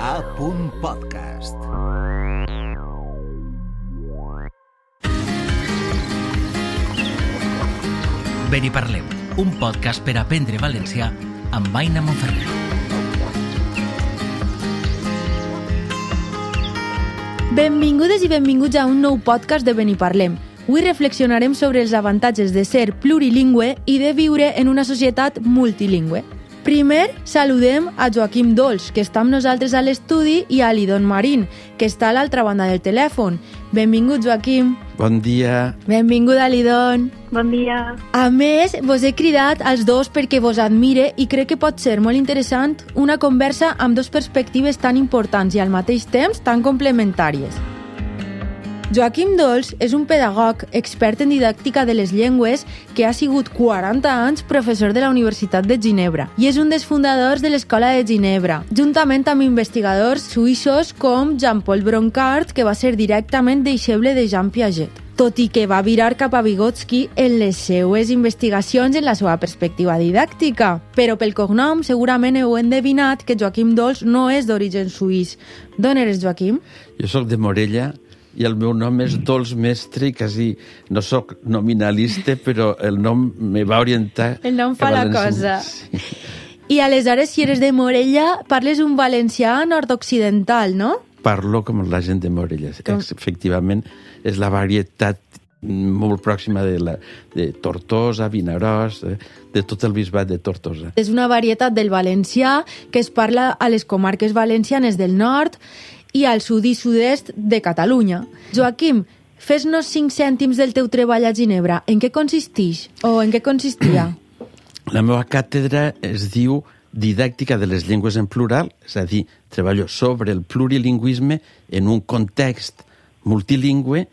A. Podcast. Ben i parlem, un podcast per aprendre valencià amb Aina Monferrer. Benvingudes i benvinguts a un nou podcast de Ben i Parlem. Avui reflexionarem sobre els avantatges de ser plurilingüe i de viure en una societat multilingüe. Primer, saludem a Joaquim Dols, que està amb nosaltres a l'estudi, i a Lidon Marín, que està a l'altra banda del telèfon. Benvingut, Joaquim. Bon dia. Benvinguda, Lidon. Bon dia. A més, vos he cridat als dos perquè vos admire i crec que pot ser molt interessant una conversa amb dos perspectives tan importants i al mateix temps tan complementàries. Joaquim Dols és un pedagog expert en didàctica de les llengües que ha sigut 40 anys professor de la Universitat de Ginebra i és un dels fundadors de l'Escola de Ginebra, juntament amb investigadors suïssos com Jean-Paul Broncard, que va ser directament deixeble de Jean Piaget tot i que va virar cap a Vygotsky en les seues investigacions en la seva perspectiva didàctica. Però pel cognom segurament heu endevinat que Joaquim Dols no és d'origen suís. D'on eres, Joaquim? Jo sóc de Morella i el meu nom és Dols Mestre i quasi no sóc nominalista, però el nom me va orientar... El nom fa la cosa. Sí. I aleshores, si eres de Morella, parles un valencià nord-occidental, no? Parlo com la gent de Morella. Com- Efectivament, és la varietat molt pròxima de, la, de Tortosa, Vinaròs, eh, de tot el bisbat de Tortosa. És una varietat del valencià que es parla a les comarques valencianes del nord i al sud i sud-est de Catalunya. Joaquim, fes-nos cinc cèntims del teu treball a Ginebra. En què consistix? O en què consistia? La meva càtedra es diu Didàctica de les llengües en plural, és a dir, treballo sobre el plurilingüisme en un context multilingüe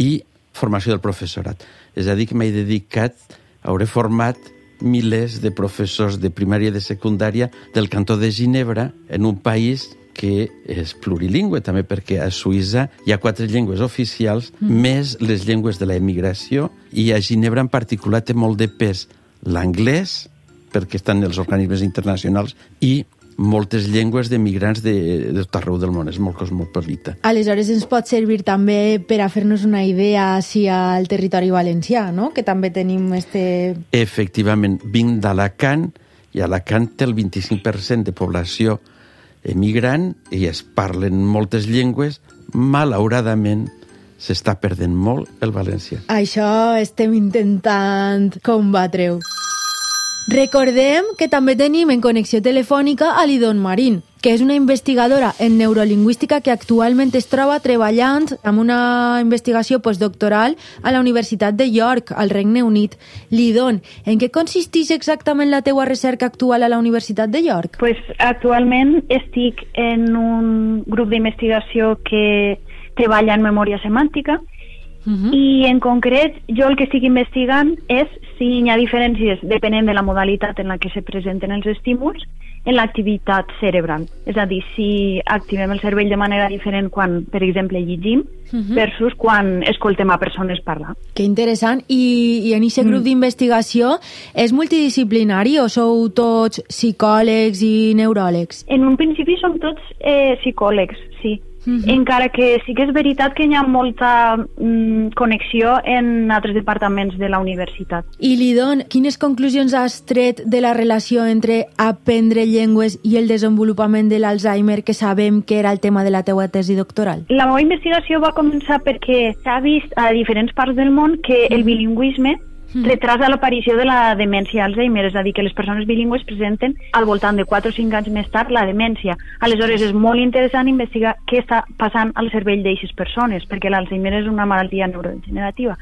i formació del professorat. És a dir, que m'he dedicat, hauré format milers de professors de primària i de secundària del cantó de Ginebra en un país que és plurilingüe també perquè a Suïssa hi ha quatre llengües oficials mm. més les llengües de la emigració i a Ginebra en particular té molt de pes l'anglès perquè estan els organismes internacionals i moltes llengües de migrants de, de tot arreu del món, és molt cosmopolita. Aleshores ens pot servir també per a fer-nos una idea si al territori valencià, no? Que també tenim este... Efectivament, vinc d'Alacant i Alacant té el 25% de població emigrant i es parlen moltes llengües, malauradament s'està perdent molt el valencià. Això estem intentant combatre-ho. Recordem que també tenim en connexió telefònica a l'Idon Marín, que és una investigadora en neurolingüística que actualment es troba treballant amb una investigació postdoctoral a la Universitat de York, al Regne Unit. Lidon, en què consisteix exactament la teua recerca actual a la Universitat de York? Pues, actualment estic en un grup d'investigació que treballa en memòria semàntica Uh -huh. i en concret jo el que estic investigant és si hi ha diferències depenent de la modalitat en la que se presenten els estímuls en l'activitat cerebral. És a dir, si activem el cervell de manera diferent quan, per exemple, llegim Uh -huh. versus quan escoltem a persones parlar. Que interessant. I, i en aquest grup Mm. d'investigació és multidisciplinari o sou tots psicòlegs i neuròlegs? En un principi som tots eh, psicòlegs, sí. Mhm. Encara que sí que és veritat que hi ha molta mm, connexió en altres departaments de la universitat. I Lidon, quines conclusions has tret de la relació entre aprendre llengües i el desenvolupament de l'Alzheimer, que sabem que era el tema de la teua tesi doctoral? La meva investigació va començar perquè s'ha vist a diferents parts del món que el bilingüisme Mhm. Retrasa l'aparició de la demència Alzheimer, és a dir, que les persones bilingües presenten al voltant de 4 o 5 anys més tard la demència. Aleshores, és molt interessant investigar què està passant al cervell d'aquestes persones, perquè l'Alzheimer és una malaltia neurodegenerativa.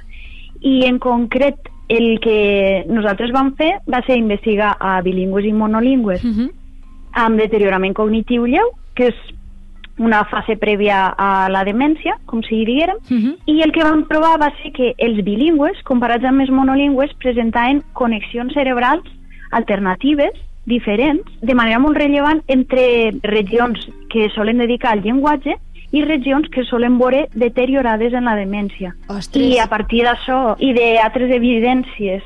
I en concret, el que nosaltres vam fer va ser investigar a bilingües i monolingües Uh -huh. amb deteriorament cognitiu lleu, que és una fase prèvia a la demència, com si diguérem, Uh -huh. i el que vam provar va ser que els bilingües, comparats amb els monolingües, presentaven connexions cerebrals alternatives, diferents, de manera molt rellevant entre regions que solen dedicar al llenguatge i regions que solen veure deteriorades en la demència. Ostres. I a partir d'això i d'altres evidències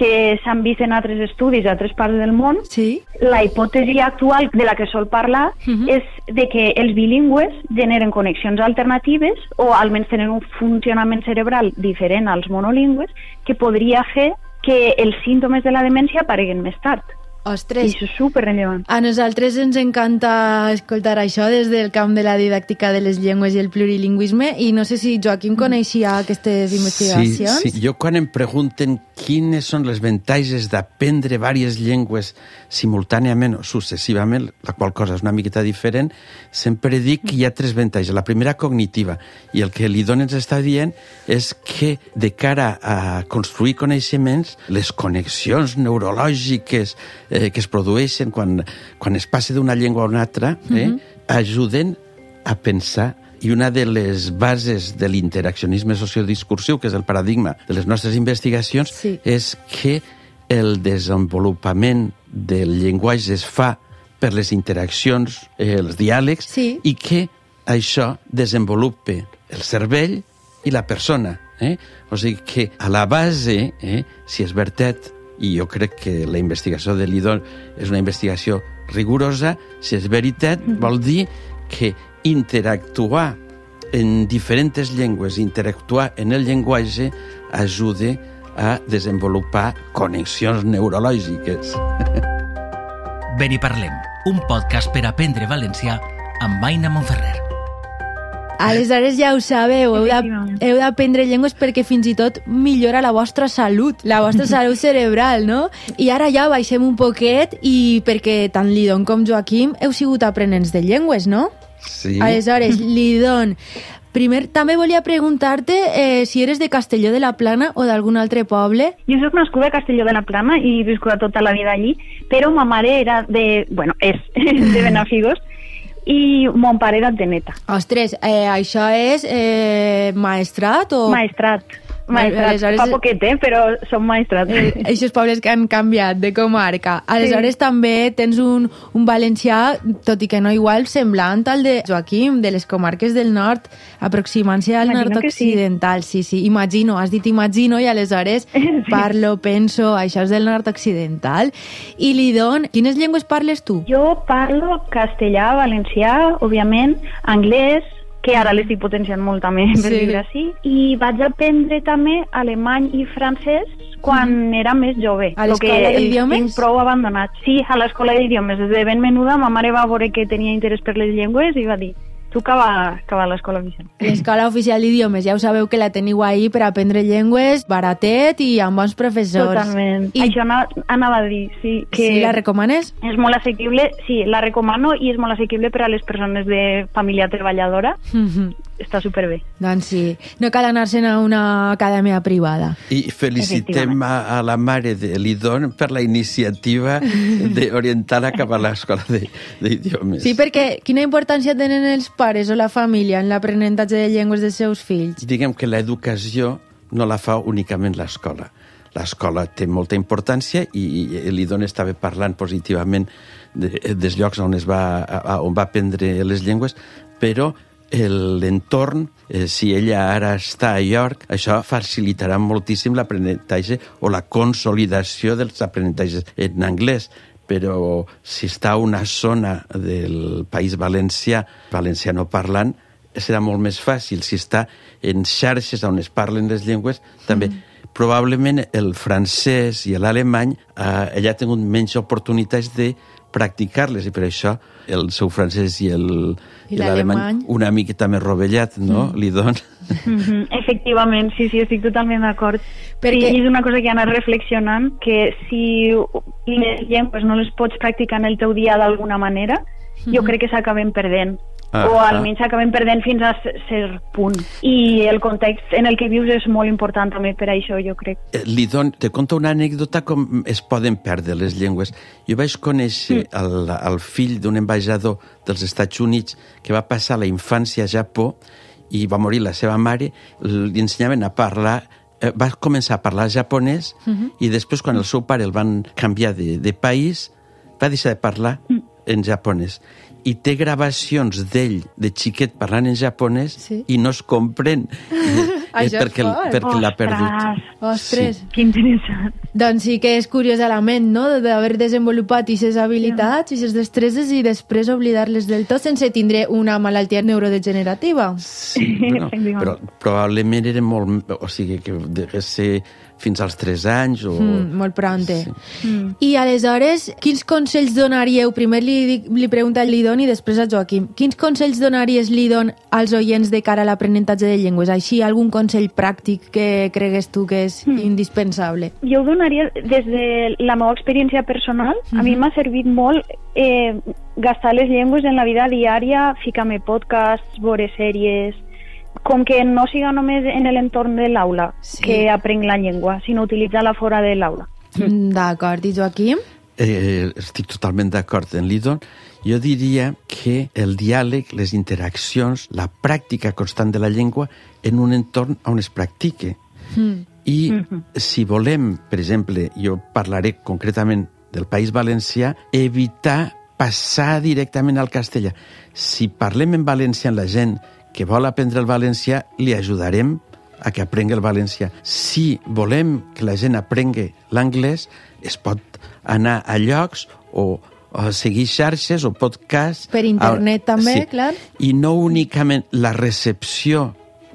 que s'han vist en altres estudis a altres parts del món, Sí. la hipòtesi actual de la que sol parlar Mhm. és de que els bilingües generen connexions alternatives o almenys tenen un funcionament cerebral diferent als monolingües que podria fer que els símptomes de la demència apareguen més tard. I Ostres, això és superrellevant. a nosaltres ens encanta escoltar això des del camp de la didàctica de les llengües i el plurilingüisme i no sé si Joaquim coneixia aquestes investigacions. Sí, sí. Jo quan em pregunten quines són les avantatges d'aprendre diverses llengües simultàniament o successivament, la qual cosa és una miqueta diferent, sempre dic que hi ha tres avantatges. La primera, cognitiva, i el que l'Idon ens està dient és que de cara a construir coneixements, les connexions neurològiques eh, que es produeixen quan, quan es passa d'una llengua a una altra eh, ajuden a pensar i una de les bases de l'interaccionisme sociodiscursiu, que és el paradigma de les nostres investigacions, Sí. és que el desenvolupament del llenguatge es fa per les interaccions, eh, els diàlegs, Sí. i que això desenvolupa el cervell i la persona. Eh? O sigui que a la base, eh, si és veritat, i jo crec que la investigació de l'IDON és una investigació rigorosa, si és veritat, vol dir que interactuar en diferents llengües, interactuar en el llenguatge, ajuda a desenvolupar connexions neurològiques. Ben hi parlem, un podcast per aprendre valencià amb Aina Monferrer. Aleshores ja ho sabeu, heu d'aprendre llengües perquè fins i tot millora la vostra salut, la vostra salut cerebral, no? I ara ja baixem un poquet i perquè tant Lidon com Joaquim heu sigut aprenents de llengües, no? Sí. Aleshores, Lidon, primer també volia preguntar-te eh, si eres de Castelló de la Plana o d'algun altre poble. Jo soc nascuda a Castelló de la Plana i he viscut tota la vida allí, però ma mare era de... bueno, és de Benafigos i mon pare era de Neta. Ostres, eh, això és eh, maestrat o... Maestrat. Maestrat. aleshores- Fa poquet, eh? però som maestrat. Eh, Eixos pobles que han canviat de comarca. Aleshores Sí. també tens un, un valencià, tot i que no igual, semblant al de Joaquim, de les comarques del nord, aproximant-se al Imagino nord que sí. occidental. Sí. sí, Imagino, has dit imagino i aleshores Sí. parlo, penso, això és del nord occidental. I Lidon, quines llengües parles tu? Jo parlo castellà, valencià, òbviament, anglès, que ara l'estic potenciant molt també per Sí. viure així, i vaig aprendre també alemany i francès quan era més jove. A l'escola d'idiomes? Tinc prou abandonat. Sí, a l'escola d'idiomes. Des de ben menuda, ma mare va veure que tenia interès per les llengües i va dir tu acaba, acaba a l'escola Vicent. L'escola oficial d'idiomes, ja ho sabeu que la teniu ahí per aprendre llengües, baratet i amb bons professors. Totalment. I Això anava, anava a dir, sí. Que sí, la recomanes? és molt assequible, sí, la recomano i és molt assequible per a les persones de família treballadora. Mhm. Està superbé. Doncs sí, no cal anar-se'n a una acadèmia privada. I felicitem a, a la mare de l'Idon per la iniciativa d'orientar-la cap a l'escola de- d'idiomes. Sí, perquè quina importància tenen els pares o la família en l'aprenentatge de llengües dels seus fills? Diguem que l'educació no la fa únicament l'escola. L'escola té molta importància i, i l'Idon estava parlant positivament de, dels llocs on, es va, a, on va aprendre les llengües, però l'entorn, eh, si ella ara està a York, això facilitarà moltíssim l'aprenentatge o la consolidació dels aprenentatges en anglès però si està a una zona del País Valencià, valenciano parlant, serà molt més fàcil. Si està en xarxes on es parlen les llengües, també. Mm. Probablement el francès i l'alemany eh, ella ha tingut menys oportunitats de practicar-les i per això el seu francès i el- I i l'alemany una miqueta més rovellat, no? Mm. Li dona... Mhm, Efectivament, sí, sí, estic totalment d'acord. Perquè- Sí, és una cosa que he anat reflexionant, que si les llengües no les pots practicar en el teu dia d'alguna manera, jo crec que s'acaben perdent. Ah, o ah. almenys s'acaben perdent fins a cert punt. I el context en el que vius és molt important també per això, jo crec. Eh, Li don, te conto una anècdota com es poden perdre les llengües. Jo vaig conèixer el, el fill d'un ambaixador dels Estats Units que va passar la infància a Japó i va morir la seva mare, li ensenyaven a parlar eh, va començar a parlar japonès i després quan el seu pare el van canviar de, de país va deixar de parlar en japonès i té gravacions d'ell, de xiquet, parlant en japonès Sí. i no es comprèn. És Això és perquè, perquè l'ha perdut. Ostres, Sí. Que interessant. doncs sí que és curiós a la ment, no?, d'haver desenvolupat aquestes habilitats, aquestes destreses i després oblidar-les del tot sense tindre una malaltia neurodegenerativa. Sí, bueno, però probablement era molt... O sigui, que degués ser fins als 3 anys o... Mm, molt pronte. Sí. Mm. I aleshores, quins consells donaríeu? Primer li, dic- li pregunta a l'Idon i després a Joaquim. Quins consells donaries l'Idon als oients de cara a l'aprenentatge de llengües? Així, algun consell pràctic que cregues tu que és Mm. indispensable? Jo ho donaria des de la meva experiència personal. A mi m'ha servit molt eh, gastar les llengües en la vida diària, ficar-me podcasts, veure sèries, com que no siga només en l'entorn de l'aula Sí. que aprenc la llengua, sinó utilitzar-la fora de l'aula. Mm. D'acord. I Joaquim? Eh, estic totalment d'acord amb l'Idon. Jo diria que el diàleg, les interaccions, la pràctica constant de la llengua en un entorn on es practique. Mm. I Mhm. si volem, per exemple, jo parlaré concretament del País Valencià, evitar passar directament al castellà. Si parlem en valencià amb la gent que vol aprendre el valencià, li ajudarem a que aprengui el valencià. Si volem que la gent aprengui l'anglès, es pot anar a llocs o, o seguir xarxes o podcasts... Per internet també, clar. I no únicament la recepció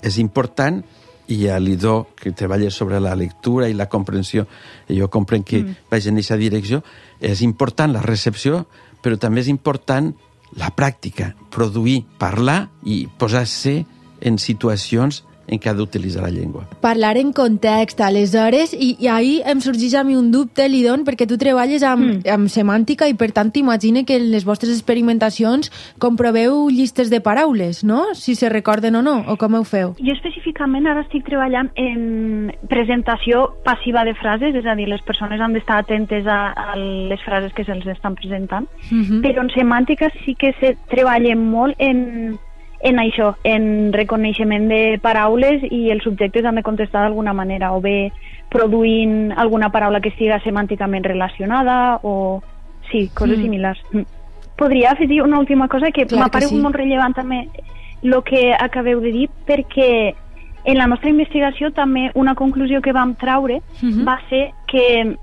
és important, i a l'Idó, que treballa sobre la lectura i la comprensió, i jo comprenc que mm. vaig en aquesta direcció, és important la recepció, però també és important la pràctica, produir, parlar i posar-se en situacions en què ha d'utilitzar la llengua. Parlar en context, aleshores, i, i ahir em sorgeix a mi un dubte, Lidon, perquè tu treballes amb, mm. amb semàntica i per tant t'imagine que en les vostres experimentacions comproveu llistes de paraules, no? Si se recorden o no, o com ho feu? Jo específicament ara estic treballant en presentació passiva de frases, és a dir, les persones han d'estar atentes a, a les frases que se'ls estan presentant, Mhm. però en semàntica sí que se treballa molt en, en això, en reconeixement de paraules i els subjectes han de contestar d'alguna manera, o bé produint alguna paraula que estiga semànticament relacionada, o sí, coses Mm. similars. Mm. Podria afegir una última cosa que m'ha paregut sí. molt rellevant també el que acabeu de dir, perquè en la nostra investigació també una conclusió que vam traure Mhm. va ser que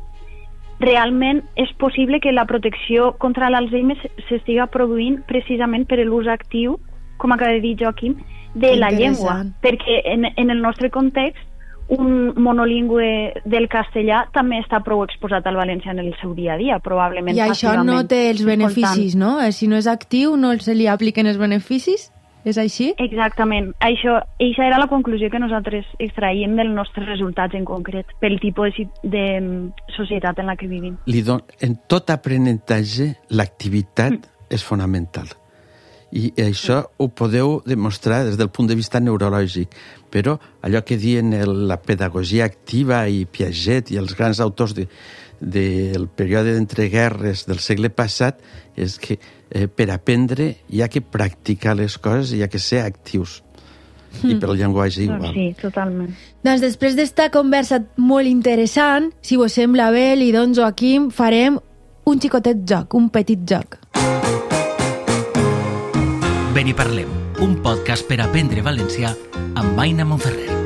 realment és possible que la protecció contra l'Alzheimer s'estiga produint precisament per l'ús actiu, com acaba de dir Joaquim, de la llengua. Perquè en, en el nostre context un monolingüe del castellà també està prou exposat al valencià en el seu dia a dia, probablement. I això no té els beneficis, no? Eh, Si no és actiu, no se li apliquen els beneficis? És així? Exactament. Això, això era la conclusió que nosaltres extraïem dels nostres resultats en concret, pel tipus de, de mm, societat en la que vivim. Lidó, en tot aprenentatge, l'activitat és fonamental. I això ho podeu demostrar des del punt de vista neurològic. Però allò que diuen la pedagogia activa i Piaget i els grans autors de, del període d'entreguerres del segle passat és que eh, per aprendre hi ha que practicar les coses i hi ha que ser actius. I per al llenguatge igual. Doncs sí, totalment. Doncs després d'esta conversa molt interessant, si vos sembla bé, li don Joaquim, farem un xicotet joc, un petit joc. Ben i parlem, un podcast per aprendre valencià amb Aina Monferrer.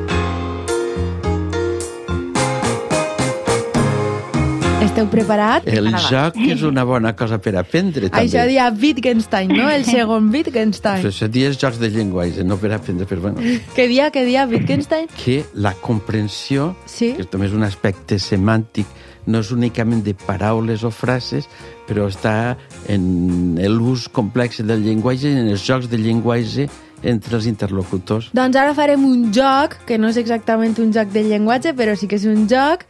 Esteu preparats? El joc és una bona cosa per aprendre, també. Això dia Wittgenstein, no? El segon Wittgenstein. Però això dies jocs de llenguatge, no per aprendre, però bueno, Què dia, què dia Wittgenstein? que la comprensió, Sí. que també és un aspecte semàntic, no és únicament de paraules o frases, però està en l'ús complex del llenguatge i en els jocs de llenguatge entre els interlocutors. Doncs ara farem un joc, que no és exactament un joc de llenguatge, però sí que és un joc,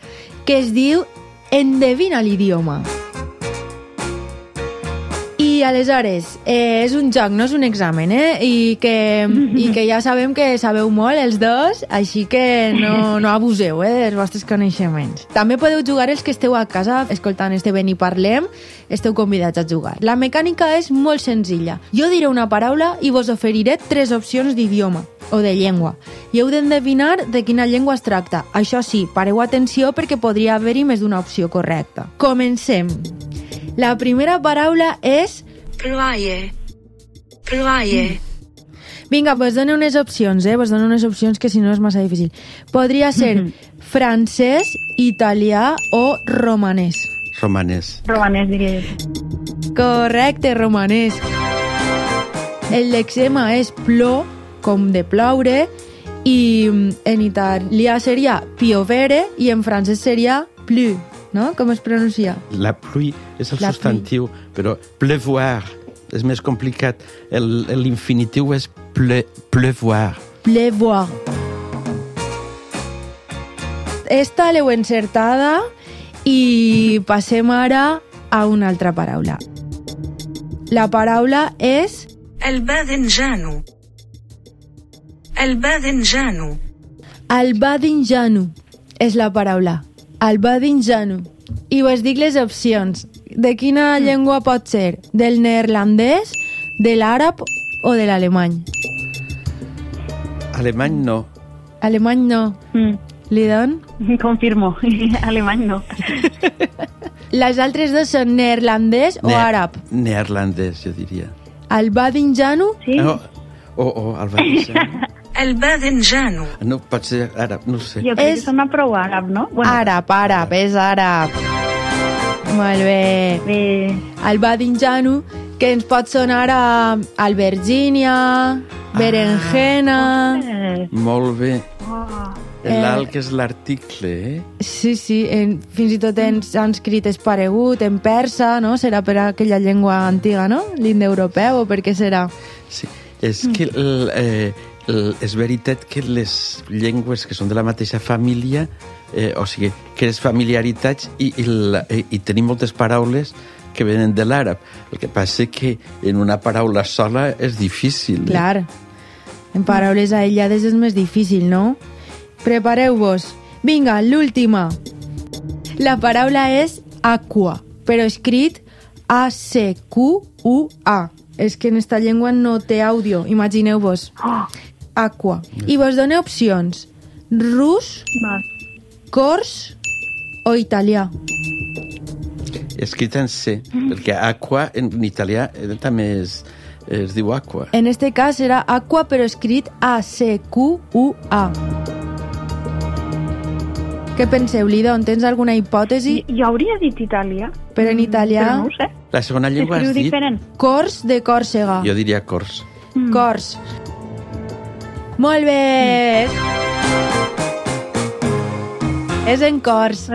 que es diu Endevina l'idioma. I aleshores, eh, és un joc, no és un examen, eh? I que, i que ja sabem que sabeu molt els dos, així que no, no abuseu eh, dels vostres coneixements. També podeu jugar els que esteu a casa escoltant este Ben i Parlem, esteu convidats a jugar. La mecànica és molt senzilla. Jo diré una paraula i vos oferiré tres opcions d'idioma o de llengua. I heu d'endevinar de quina llengua es tracta. Això sí, pareu atenció perquè podria haver-hi més d'una opció correcta. Comencem. La primera paraula és ploaie, Plaie. Vinga, vos dono unes opcions, eh? Vos dono unes opcions que si no és massa difícil. Podria ser francès, italià o romanès. Romanès. Romanès, diria jo. Correcte, romanès. El lexema és plo, com de ploure, i mm, en italià seria piovere i en francès seria plu, no? Com es pronuncia? La pluie és el La substantiu, però pleuvoir és més complicat. El- L'infinitiu és ple, pleuvoir. Pleuvoir. Esta l'heu encertada i passem ara a una altra paraula. La paraula és el Badinjanu. El Badinjanu és la paraula. El Badinjanu. I vos dic les opcions. De quina mm. llengua pot ser? Del neerlandès, de l'àrab o de l'alemany? Alemany no. Alemany no. Mm. Lidon? Confirmo, alemany no. Les altres dos són neerlandès ne o àrab? Neerlandès, jo diria. El Badinjanu? Sí. No, o, oh, o oh, el Badinjanu. El Badenjano. Ah, no, pot ser àrab, no sé. Jo crec és... que sona prou àrab, no? Bueno. Àrab, àrab, és àrab. Molt bé. bé. El Badinjanu, que ens pot sonar a albergínia, ah. berenjena... Ah, molt bé. Ah. Oh. L'alt eh. que és l'article, eh? Sí, sí, en, fins i tot en sànscrit és paregut, en persa, no? Serà per aquella llengua antiga, no? L'indeuropeu, o per què serà? Sí, és que el, eh, és veritat que les llengües que són de la mateixa família, eh, o sigui, que és familiaritats i, i, la, i, i tenim moltes paraules que venen de l'àrab. El que passa que en una paraula sola és difícil. eh? Clar, en paraules aïllades és més difícil, no? Prepareu-vos. Vinga, l'última. La paraula és aqua, però escrit A-C-Q-U-A. És que en esta llengua no té àudio, imagineu-vos. oh, Aqua. I vos dona opcions. Rus, val. cors o italià. Escrit en C, perquè aqua en italià eh, també es, es diu aqua. En este cas serà aqua, però escrit A-C-Q-U-A. Què penseu, Lidon? Tens alguna hipòtesi? Jo hauria dit italià. Però en italià... Però no ho sé. La segona llengua has dit? diferent. Cors de Còrsega. Jo diria cors. Mm. Cors. Molt bé! És en cors.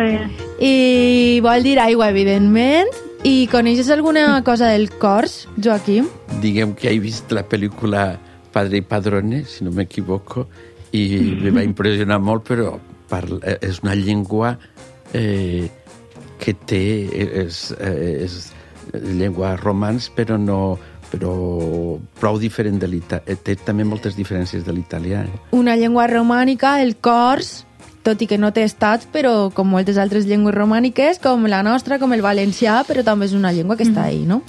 I vol dir aigua, evidentment. I coneixes alguna cosa del cors, Joaquim? Diguem que he vist la pel·lícula Padre i Padrone, si no m'equivoco, i me va impressionar molt, però parla, és una llengua eh, que té... És, eh, és llengua romans, però no però prou diferent de l'italià. Té també moltes diferències de l'italià. Eh? Una llengua romànica, el cors, tot i que no té estats, però com moltes altres llengües romàniques, com la nostra, com el valencià, però també és una llengua que està ahí, no?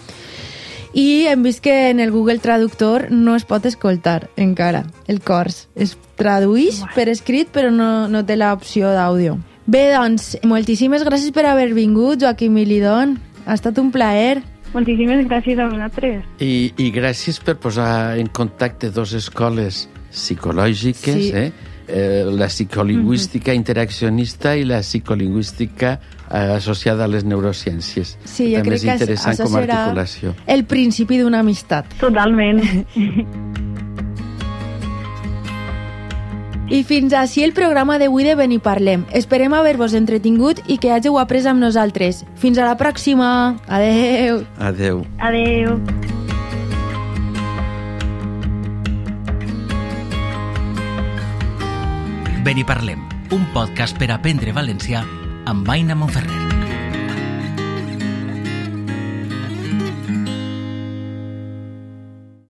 I hem vist que en el Google Traductor no es pot escoltar encara el cors. Es tradueix per escrit, però no, no té l'opció d'àudio. Bé, doncs, moltíssimes gràcies per haver vingut, Joaquim i Lidon. Ha estat un plaer. Moltíssimes gràcies a vosaltres. I, I gràcies per posar en contacte dos escoles psicològiques, Sí. eh? Eh, la psicolingüística interaccionista i la psicolingüística eh, associada a les neurociències. Sí, que jo també crec és que interessant això com a serà articulació. el principi d'una amistat. Totalment. I fins així el programa d'avui de Ven i Parlem. Esperem haver-vos entretingut i que hàgiu après amb nosaltres. Fins a la pròxima. Adeu. Adeu. Adeu. Ben i parlem, un podcast per aprendre valencià amb Aina Monferrer.